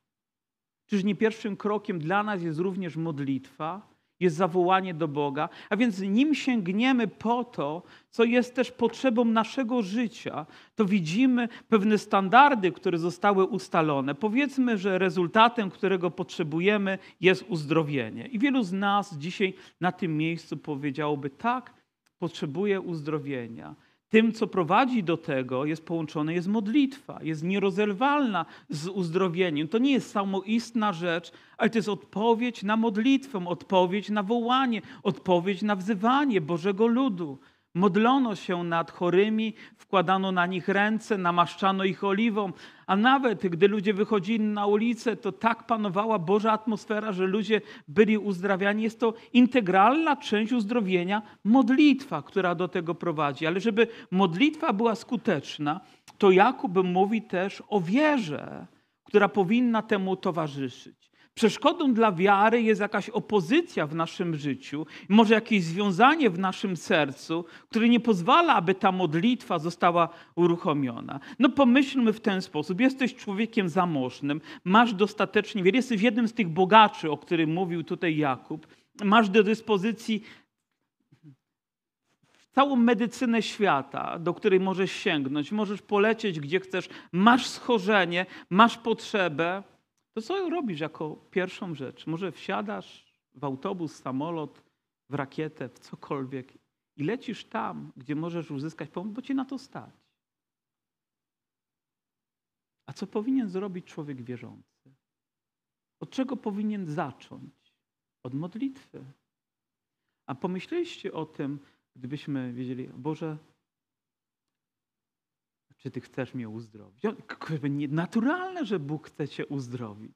Czyż nie pierwszym krokiem dla nas jest również modlitwa? Jest zawołanie do Boga, a więc nim sięgniemy po to, co jest też potrzebą naszego życia, to widzimy pewne standardy, które zostały ustalone. Powiedzmy, że rezultatem, którego potrzebujemy, jest uzdrowienie. I wielu z nas dzisiaj na tym miejscu powiedziałoby: tak, potrzebuję uzdrowienia. Tym, co prowadzi do tego, jest połączone, jest modlitwa, jest nierozerwalna z uzdrowieniem. To nie jest samoistna rzecz, ale to jest odpowiedź na modlitwę, odpowiedź na wołanie, odpowiedź na wzywanie Bożego ludu. Modlono się nad chorymi, wkładano na nich ręce, namaszczano ich oliwą, a nawet gdy ludzie wychodzili na ulicę, to tak panowała Boża atmosfera, że ludzie byli uzdrawiani. Jest to integralna część uzdrowienia, modlitwa, która do tego prowadzi. Ale żeby modlitwa była skuteczna, to Jakub mówi też o wierze, która powinna temu towarzyszyć. Przeszkodą dla wiary jest jakaś opozycja w naszym życiu, może jakieś związanie w naszym sercu, które nie pozwala, aby ta modlitwa została uruchomiona. No pomyślmy w ten sposób. Jesteś człowiekiem zamożnym, masz dostatecznie wiele, jesteś jednym z tych bogaczy, o którym mówił tutaj Jakub, masz do dyspozycji całą medycynę świata, do której możesz sięgnąć, możesz polecieć gdzie chcesz, masz schorzenie, masz potrzebę, to co robisz jako pierwszą rzecz? Może wsiadasz w autobus, samolot, w rakietę, w cokolwiek i lecisz tam, gdzie możesz uzyskać pomoc, bo cię na to stać. A co powinien zrobić człowiek wierzący? Od czego powinien zacząć? Od modlitwy. A pomyśleliście o tym, gdybyśmy wiedzieli, Boże, czy Ty chcesz mnie uzdrowić? Naturalne, że Bóg chce Cię uzdrowić.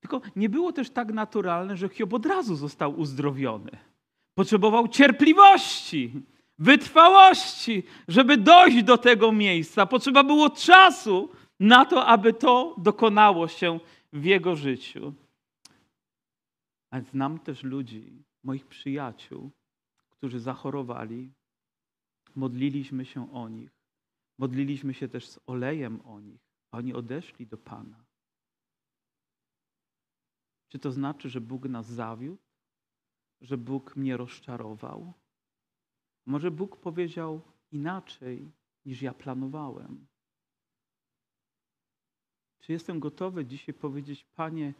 Tylko nie było też tak naturalne, że Hiob od razu został uzdrowiony. Potrzebował cierpliwości, wytrwałości, żeby dojść do tego miejsca. Potrzeba było czasu na to, aby to dokonało się w jego życiu. Ale znam też ludzi, moich przyjaciół, którzy zachorowali. Modliliśmy się o nich. Modliliśmy się też z olejem o nich. Oni odeszli do Pana. Czy to znaczy, że Bóg nas zawiódł? Że Bóg mnie rozczarował? Może Bóg powiedział inaczej, niż ja planowałem? Czy jestem gotowy dzisiaj powiedzieć, Panie,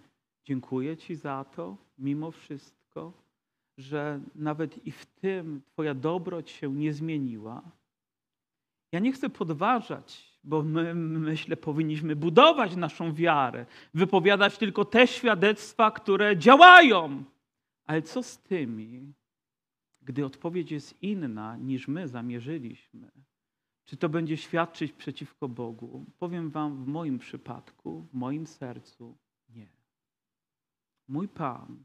dziękuję Ci za to, mimo wszystko, że nawet i w tym Twoja dobroć się nie zmieniła? Ja nie chcę podważać bo my, myślę, powinniśmy budować naszą wiarę, wypowiadać tylko te świadectwa, które działają. Ale co z tymi, gdy odpowiedź jest inna niż my zamierzyliśmy? Czy to będzie świadczyć przeciwko Bogu? Powiem Wam w moim przypadku, w moim sercu, nie. Mój Pan,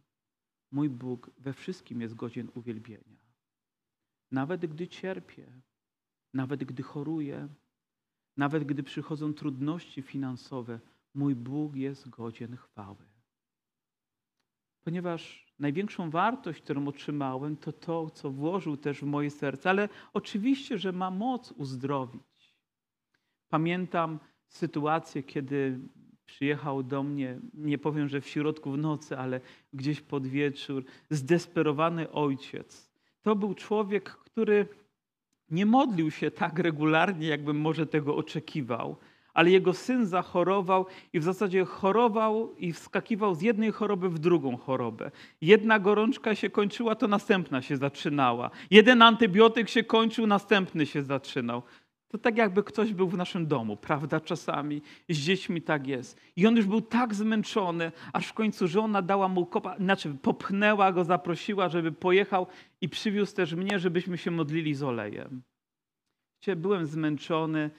mój Bóg we wszystkim jest godzien uwielbienia. Nawet gdy cierpię, nawet gdy choruję, nawet gdy przychodzą trudności finansowe, mój Bóg jest godzien chwały. Ponieważ największą wartość, którą otrzymałem, to to, co włożył też w moje serce, ale oczywiście, że ma moc uzdrowić. Pamiętam sytuację, kiedy przyjechał do mnie, nie powiem, że w środku w nocy, ale gdzieś pod wieczór, zdesperowany ojciec. To był człowiek, który nie modlił się tak regularnie, jakbym może tego oczekiwał, ale jego syn zachorował i w zasadzie chorował i wskakiwał z jednej choroby w drugą chorobę. Jedna gorączka się kończyła, to następna się zaczynała. Jeden antybiotyk się kończył, następny się zaczynał. To tak jakby ktoś był w naszym domu, prawda? Czasami z dziećmi tak jest. I on już był tak zmęczony, aż w końcu żona dała mu kopa, znaczy popchnęła go, zaprosiła, żeby pojechał i przywiózł też mnie, żebyśmy się modlili z olejem. Byłem zmęczony,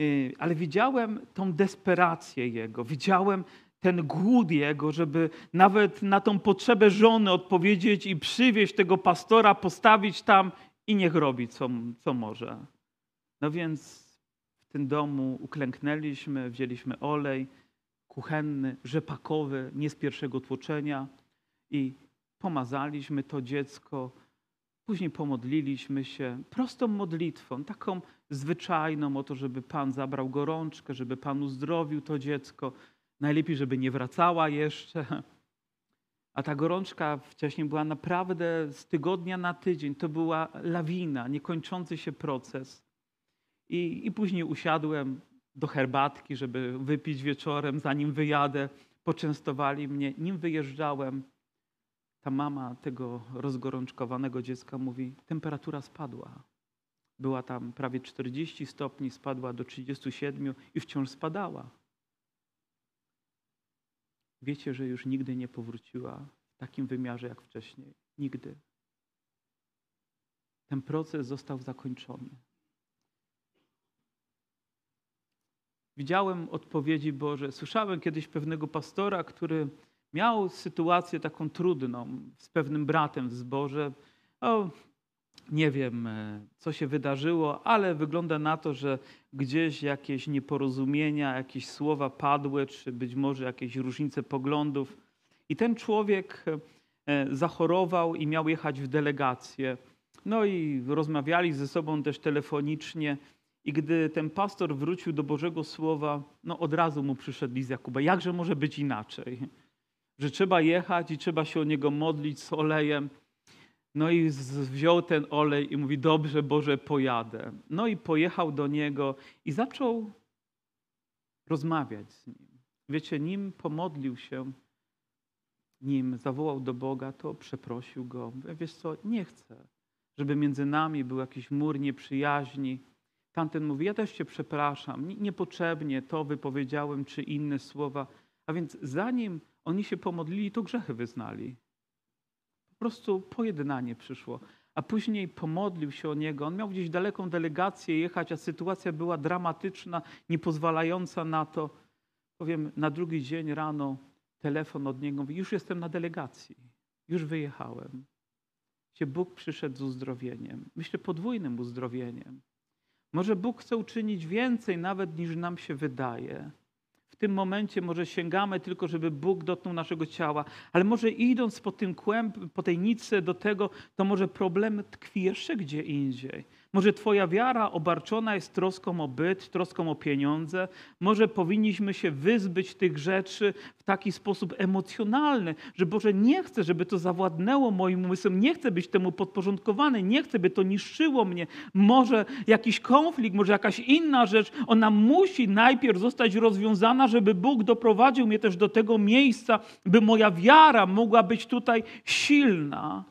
y, ale widziałem tą desperację jego, widziałem ten głód jego, żeby nawet na tą potrzebę żony odpowiedzieć i przywieźć tego pastora, postawić tam i niech robi, co, co może. No więc w tym domu uklęknęliśmy, wzięliśmy olej kuchenny, rzepakowy, nie z pierwszego tłoczenia i pomazaliśmy to dziecko. Później pomodliliśmy się prostą modlitwą, taką zwyczajną o to, żeby Pan zabrał gorączkę, żeby Pan uzdrowił to dziecko. Najlepiej, żeby nie wracała jeszcze. A ta gorączka wcześniej była naprawdę z tygodnia na tydzień. To była lawina, niekończący się proces. I, I później usiadłem do herbatki, żeby wypić wieczorem, zanim wyjadę. Poczęstowali mnie. Nim wyjeżdżałem, ta mama tego rozgorączkowanego dziecka mówi: Temperatura spadła. Była tam prawie 40 stopni, spadła do 37 i wciąż spadała. Wiecie, że już nigdy nie powróciła w takim wymiarze jak wcześniej. Nigdy. Ten proces został zakończony. Widziałem odpowiedzi Boże. Słyszałem kiedyś pewnego pastora, który miał sytuację taką trudną z pewnym bratem w zborze. O, nie wiem, e, co się wydarzyło, ale wygląda na to, że gdzieś jakieś nieporozumienia, jakieś słowa padły, czy być może jakieś różnice poglądów. I ten człowiek e, zachorował i miał jechać w delegację. No i rozmawiali ze sobą też telefonicznie. I gdy ten pastor wrócił do Bożego Słowa, no od razu mu przyszedł list Jakuba. Jakże może być inaczej? Że trzeba jechać i trzeba się o niego modlić z olejem. No i wziął ten olej i mówi, dobrze Boże, pojadę. No i pojechał do niego i zaczął rozmawiać z nim. Wiecie, nim pomodlił się, nim zawołał do Boga, to przeprosił go. Wiesz co, nie chcę, żeby między nami był jakiś mur nieprzyjaźni, Tamten mówi, ja też cię przepraszam, niepotrzebnie to wypowiedziałem, czy inne słowa. A więc zanim oni się pomodlili, to grzechy wyznali. Po prostu pojednanie przyszło. A później pomodlił się o niego. On miał gdzieś daleką delegację jechać, a sytuacja była dramatyczna, nie pozwalająca na to. Powiem, na drugi dzień rano telefon od niego mówi, już jestem na delegacji, już wyjechałem. Gdzie Bóg przyszedł z uzdrowieniem. Myślę podwójnym uzdrowieniem. Może Bóg chce uczynić więcej nawet niż nam się wydaje. W tym momencie może sięgamy tylko, żeby Bóg dotknął naszego ciała, ale może idąc po tym kłęb, po tej nicy do tego, to może problem tkwi jeszcze gdzie indziej. Może Twoja wiara obarczona jest troską o byt, troską o pieniądze. Może powinniśmy się wyzbyć tych rzeczy w taki sposób emocjonalny, że Boże, nie chcę, żeby to zawładnęło moim umysłem, nie chcę być temu podporządkowany, nie chcę, by to niszczyło mnie. Może jakiś konflikt, może jakaś inna rzecz, ona musi najpierw zostać rozwiązana, żeby Bóg doprowadził mnie też do tego miejsca, by moja wiara mogła być tutaj silna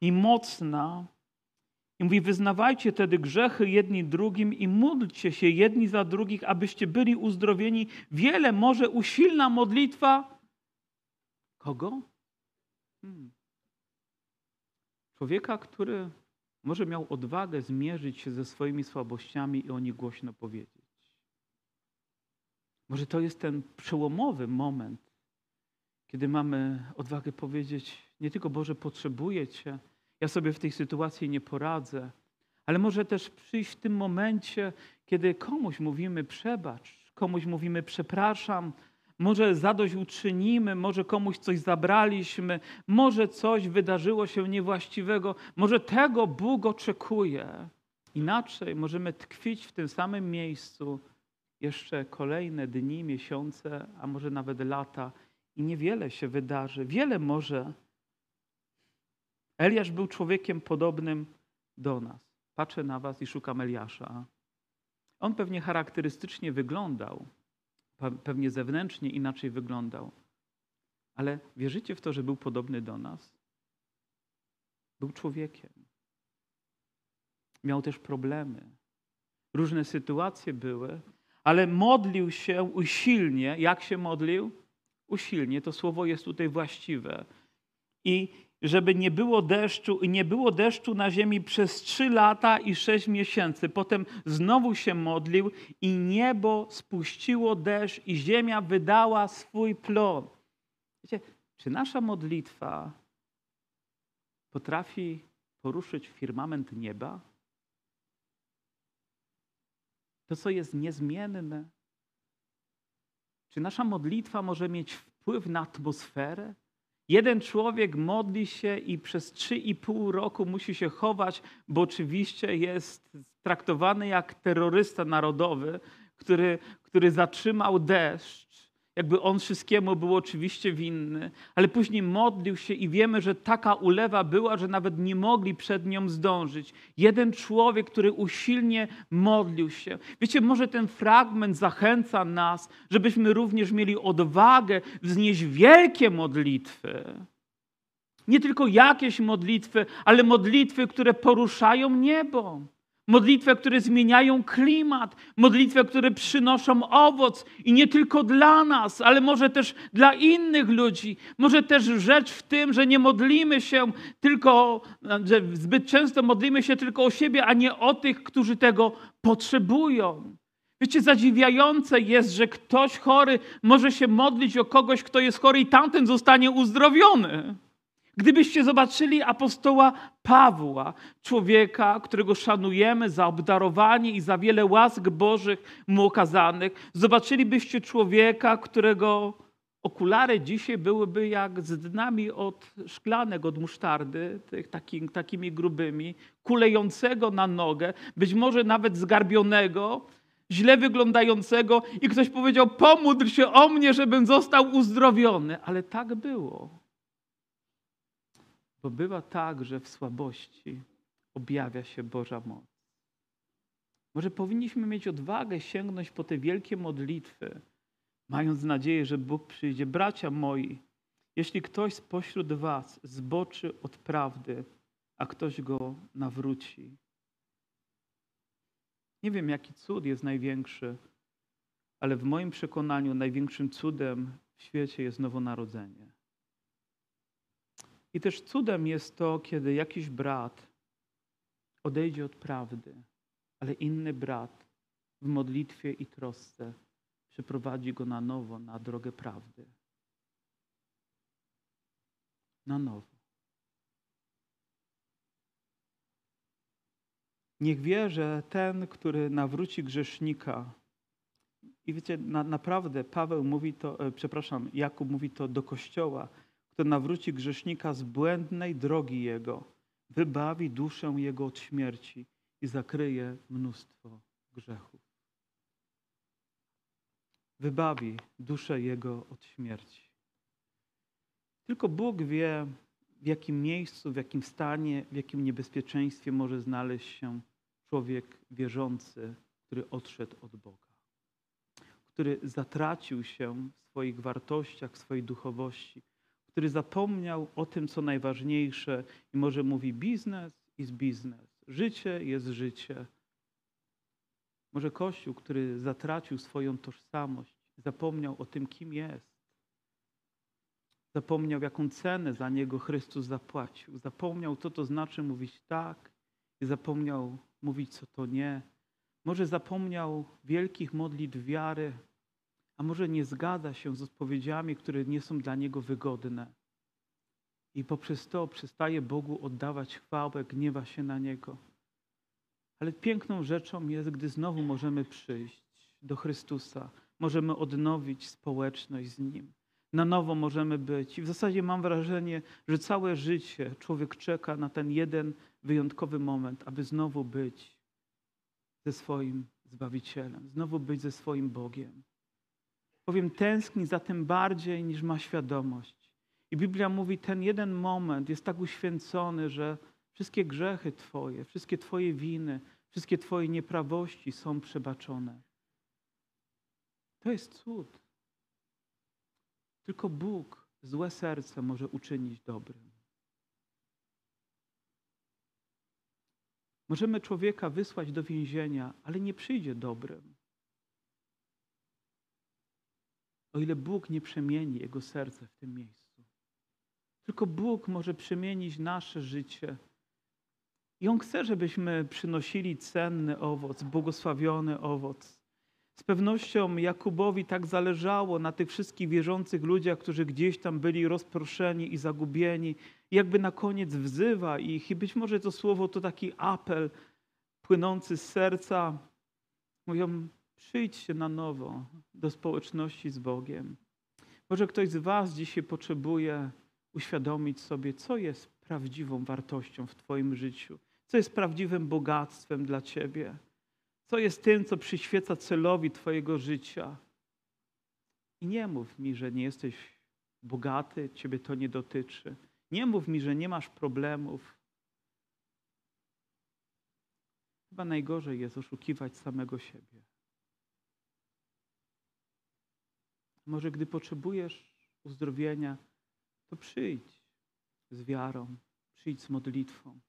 i mocna. I mówi, wyznawajcie tedy grzechy jedni drugim i módlcie się jedni za drugich, abyście byli uzdrowieni. Wiele może usilna modlitwa kogo? Hmm. Człowieka, który może miał odwagę zmierzyć się ze swoimi słabościami i o nich głośno powiedzieć. Może to jest ten przełomowy moment, kiedy mamy odwagę powiedzieć: Nie tylko Boże, potrzebuję Cię, ja sobie w tej sytuacji nie poradzę, ale może też przyjść w tym momencie, kiedy komuś mówimy przebacz, komuś mówimy przepraszam, może zadośćuczynimy, może komuś coś zabraliśmy, może coś wydarzyło się niewłaściwego, może tego Bóg oczekuje. Inaczej możemy tkwić w tym samym miejscu jeszcze kolejne dni, miesiące, a może nawet lata i niewiele się wydarzy. Wiele może. Eliasz był człowiekiem podobnym do nas. Patrzę na was i szukam Eliasza. On pewnie charakterystycznie wyglądał, pewnie zewnętrznie inaczej wyglądał. Ale wierzycie w to, że był podobny do nas? Był człowiekiem. Miał też problemy. Różne sytuacje były, ale modlił się usilnie. Jak się modlił? Usilnie. To słowo jest tutaj właściwe. I żeby nie było deszczu i nie było deszczu na ziemi przez trzy lata i sześć miesięcy. Potem znowu się modlił i niebo spuściło deszcz i ziemia wydała swój plon. Wiecie, czy nasza modlitwa potrafi poruszyć firmament nieba? To, co jest niezmienne. Czy nasza modlitwa może mieć wpływ na atmosferę? Jeden człowiek modli się i przez trzy i pół roku musi się chować, bo oczywiście jest traktowany jak terrorysta narodowy, który, który zatrzymał deszcz jakby on wszystkiemu był oczywiście winny, ale później modlił się i wiemy, że taka ulewa była, że nawet nie mogli przed nią zdążyć. Jeden człowiek, który usilnie modlił się. Wiecie, może ten fragment zachęca nas, żebyśmy również mieli odwagę wznieść wielkie modlitwy. Nie tylko jakieś modlitwy, ale modlitwy, które poruszają niebo. Modlitwy, które zmieniają klimat, modlitwy, które przynoszą owoc i nie tylko dla nas, ale może też dla innych ludzi. Może też rzecz w tym, że nie modlimy się tylko, że zbyt często modlimy się tylko o siebie, a nie o tych, którzy tego potrzebują. Wiecie, zadziwiające jest, że ktoś chory może się modlić o kogoś, kto jest chory i tamten zostanie uzdrowiony. Gdybyście zobaczyli apostoła Pawła, człowieka, którego szanujemy za obdarowanie i za wiele łask Bożych mu okazanych, zobaczylibyście człowieka, którego okulary dzisiaj byłyby jak z dnami od szklanek, od musztardy, tych, taki, takimi grubymi, kulejącego na nogę, być może nawet zgarbionego, źle wyglądającego i ktoś powiedział, pomódl się o mnie, żebym został uzdrowiony. Ale tak było. Bo bywa tak, że w słabości objawia się Boża moc. Może powinniśmy mieć odwagę sięgnąć po te wielkie modlitwy, mając nadzieję, że Bóg przyjdzie. Bracia moi, jeśli ktoś spośród Was zboczy od prawdy, a ktoś go nawróci. Nie wiem, jaki cud jest największy, ale w moim przekonaniu największym cudem w świecie jest nowonarodzenie. I też cudem jest to, kiedy jakiś brat odejdzie od prawdy, ale inny brat w modlitwie i trosce przyprowadzi go na nowo na drogę prawdy. Na nowo. Niech wie, że ten, który nawróci grzesznika, i wiecie, na, naprawdę Paweł mówi to, e, przepraszam, Jakub mówi to do kościoła, kto nawróci grzesznika z błędnej drogi jego, wybawi duszę jego od śmierci i zakryje mnóstwo grzechów. Wybawi duszę jego od śmierci. Tylko Bóg wie, w jakim miejscu, w jakim stanie, w jakim niebezpieczeństwie może znaleźć się człowiek wierzący, który odszedł od Boga, który zatracił się w swoich wartościach, w swojej duchowości, który zapomniał o tym, co najważniejsze i może mówi biznes jest biznes, życie jest życie. Może Kościół, który zatracił swoją tożsamość, zapomniał o tym, kim jest. Zapomniał, jaką cenę za niego Chrystus zapłacił. Zapomniał, co to znaczy mówić tak i zapomniał mówić, co to nie. Może zapomniał wielkich modlitw wiary, a może nie zgadza się z odpowiedziami, które nie są dla niego wygodne. I poprzez to przestaje Bogu oddawać chwałę, gniewa się na Niego. Ale piękną rzeczą jest, gdy znowu możemy przyjść do Chrystusa, możemy odnowić społeczność z Nim. Na nowo możemy być. I w zasadzie mam wrażenie, że całe życie człowiek czeka na ten jeden wyjątkowy moment, aby znowu być ze swoim Zbawicielem, znowu być ze swoim Bogiem. Powiem, tęskni za tym bardziej niż ma świadomość. I Biblia mówi, ten jeden moment jest tak uświęcony, że wszystkie grzechy Twoje, wszystkie Twoje winy, wszystkie Twoje nieprawości są przebaczone. To jest cud. Tylko Bóg złe serce może uczynić dobrym. Możemy człowieka wysłać do więzienia, ale nie przyjdzie dobrym. O ile Bóg nie przemieni jego serce w tym miejscu. Tylko Bóg może przemienić nasze życie. I On chce, żebyśmy przynosili cenny owoc, błogosławiony owoc. Z pewnością Jakubowi tak zależało na tych wszystkich wierzących ludziach, którzy gdzieś tam byli rozproszeni i zagubieni. Jakby na koniec wzywa ich i być może to słowo to taki apel płynący z serca. Mówią, przyjdźcie na nowo do społeczności z Bogiem. Może ktoś z Was dzisiaj potrzebuje uświadomić sobie, co jest prawdziwą wartością w Twoim życiu, co jest prawdziwym bogactwem dla Ciebie. Co jest tym, co przyświeca celowi Twojego życia? I nie mów mi, że nie jesteś bogaty, Ciebie to nie dotyczy. Nie mów mi, że nie masz problemów. Chyba najgorzej jest oszukiwać samego siebie. Może gdy potrzebujesz uzdrowienia, to przyjdź z wiarą, przyjdź z modlitwą,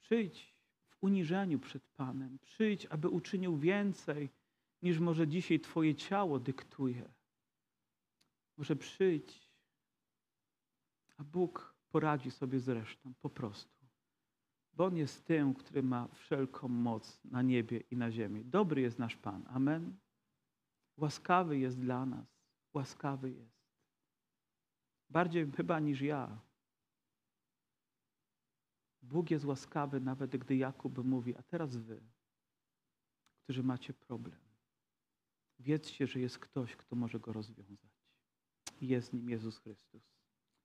przyjdź uniżeniu przed Panem. Przyjdź, aby uczynił więcej, niż może dzisiaj Twoje ciało dyktuje. Może przyjdź, a Bóg poradzi sobie z resztą, po prostu. Bo On jest tym, który ma wszelką moc na niebie i na ziemi. Dobry jest nasz Pan. Amen. Łaskawy jest dla nas. Łaskawy jest. Bardziej chyba niż ja. Bóg jest łaskawy, nawet gdy Jakub mówi, a teraz wy, którzy macie problem, wiedzcie, że jest ktoś, kto może go rozwiązać. Jest nim Jezus Chrystus.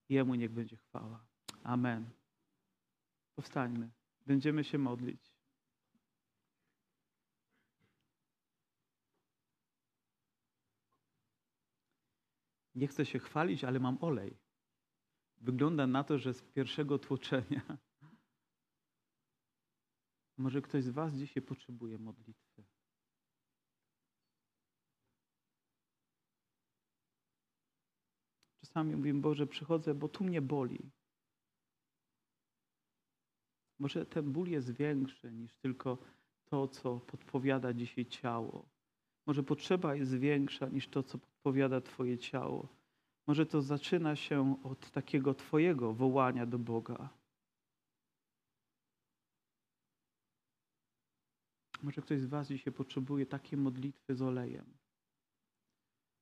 Jemu niech będzie chwała. Amen. Powstańmy. Będziemy się modlić. Nie chcę się chwalić, ale mam olej. Wygląda na to, że z pierwszego tłoczenia może ktoś z Was dzisiaj potrzebuje modlitwy. Czasami mówię, Boże, przychodzę, bo tu mnie boli. Może ten ból jest większy niż tylko to, co podpowiada dzisiaj ciało. Może potrzeba jest większa niż to, co podpowiada Twoje ciało. Może to zaczyna się od takiego Twojego wołania do Boga. Może ktoś z Was dzisiaj potrzebuje takiej modlitwy z olejem.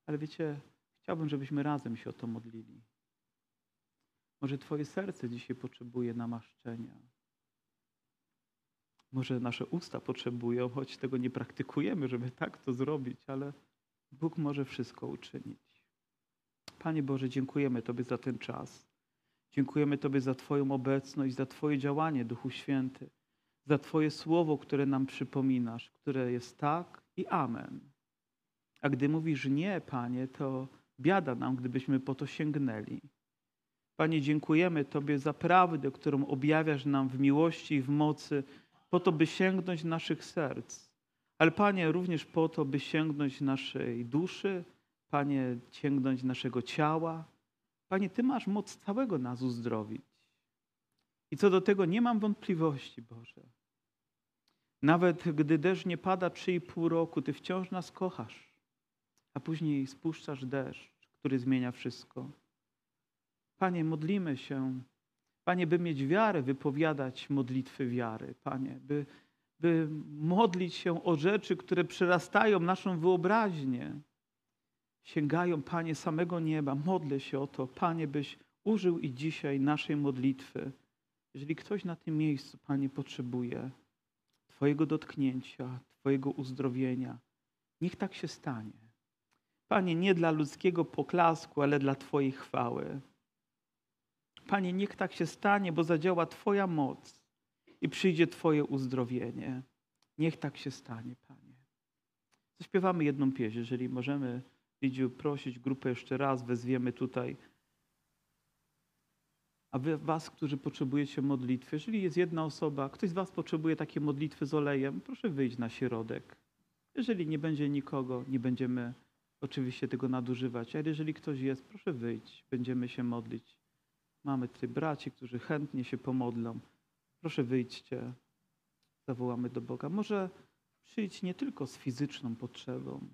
Ale wiecie, chciałbym, żebyśmy razem się o to modlili. Może Twoje serce dzisiaj potrzebuje namaszczenia. Może nasze usta potrzebują, choć tego nie praktykujemy, żeby tak to zrobić, ale Bóg może wszystko uczynić. Panie Boże, dziękujemy Tobie za ten czas. Dziękujemy Tobie za Twoją obecność, za Twoje działanie, Duchu Święty za Twoje słowo, które nam przypominasz, które jest tak i amen. A gdy mówisz nie, Panie, to biada nam, gdybyśmy po to sięgnęli. Panie, dziękujemy Tobie za prawdę, którą objawiasz nam w miłości i w mocy, po to, by sięgnąć naszych serc. Ale Panie, również po to, by sięgnąć naszej duszy, Panie, sięgnąć naszego ciała. Panie, Ty masz moc całego nas uzdrowić. I co do tego nie mam wątpliwości, Boże. Nawet gdy deszcz nie pada 3,5 roku, Ty wciąż nas kochasz, a później spuszczasz deszcz, który zmienia wszystko. Panie, modlimy się. Panie, by mieć wiarę, wypowiadać modlitwy wiary, Panie, by, by modlić się o rzeczy, które przerastają naszą wyobraźnię, sięgają, Panie, samego nieba. Modlę się o to, Panie, byś użył i dzisiaj naszej modlitwy. Jeżeli ktoś na tym miejscu, Panie, potrzebuje Twojego dotknięcia, Twojego uzdrowienia, niech tak się stanie. Panie, nie dla ludzkiego poklasku, ale dla Twojej chwały. Panie, niech tak się stanie, bo zadziała Twoja moc i przyjdzie Twoje uzdrowienie. Niech tak się stanie, Panie. Zaśpiewamy jedną pieśń, jeżeli możemy, Lidziu, prosić grupę jeszcze raz, wezwiemy tutaj. A wy, was, którzy potrzebujecie modlitwy, jeżeli jest jedna osoba, ktoś z was potrzebuje takiej modlitwy z olejem, proszę wyjść na środek. Jeżeli nie będzie nikogo, nie będziemy oczywiście tego nadużywać, ale jeżeli ktoś jest, proszę wyjść, będziemy się modlić. Mamy tutaj braci, którzy chętnie się pomodlą. Proszę wyjdźcie, zawołamy do Boga. Może przyjdź nie tylko z fizyczną potrzebą.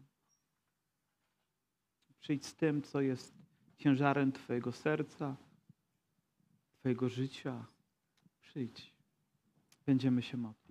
Przyjdź z tym, co jest ciężarem Twojego serca, Twojego życia. Przyjdź. Będziemy się modlić.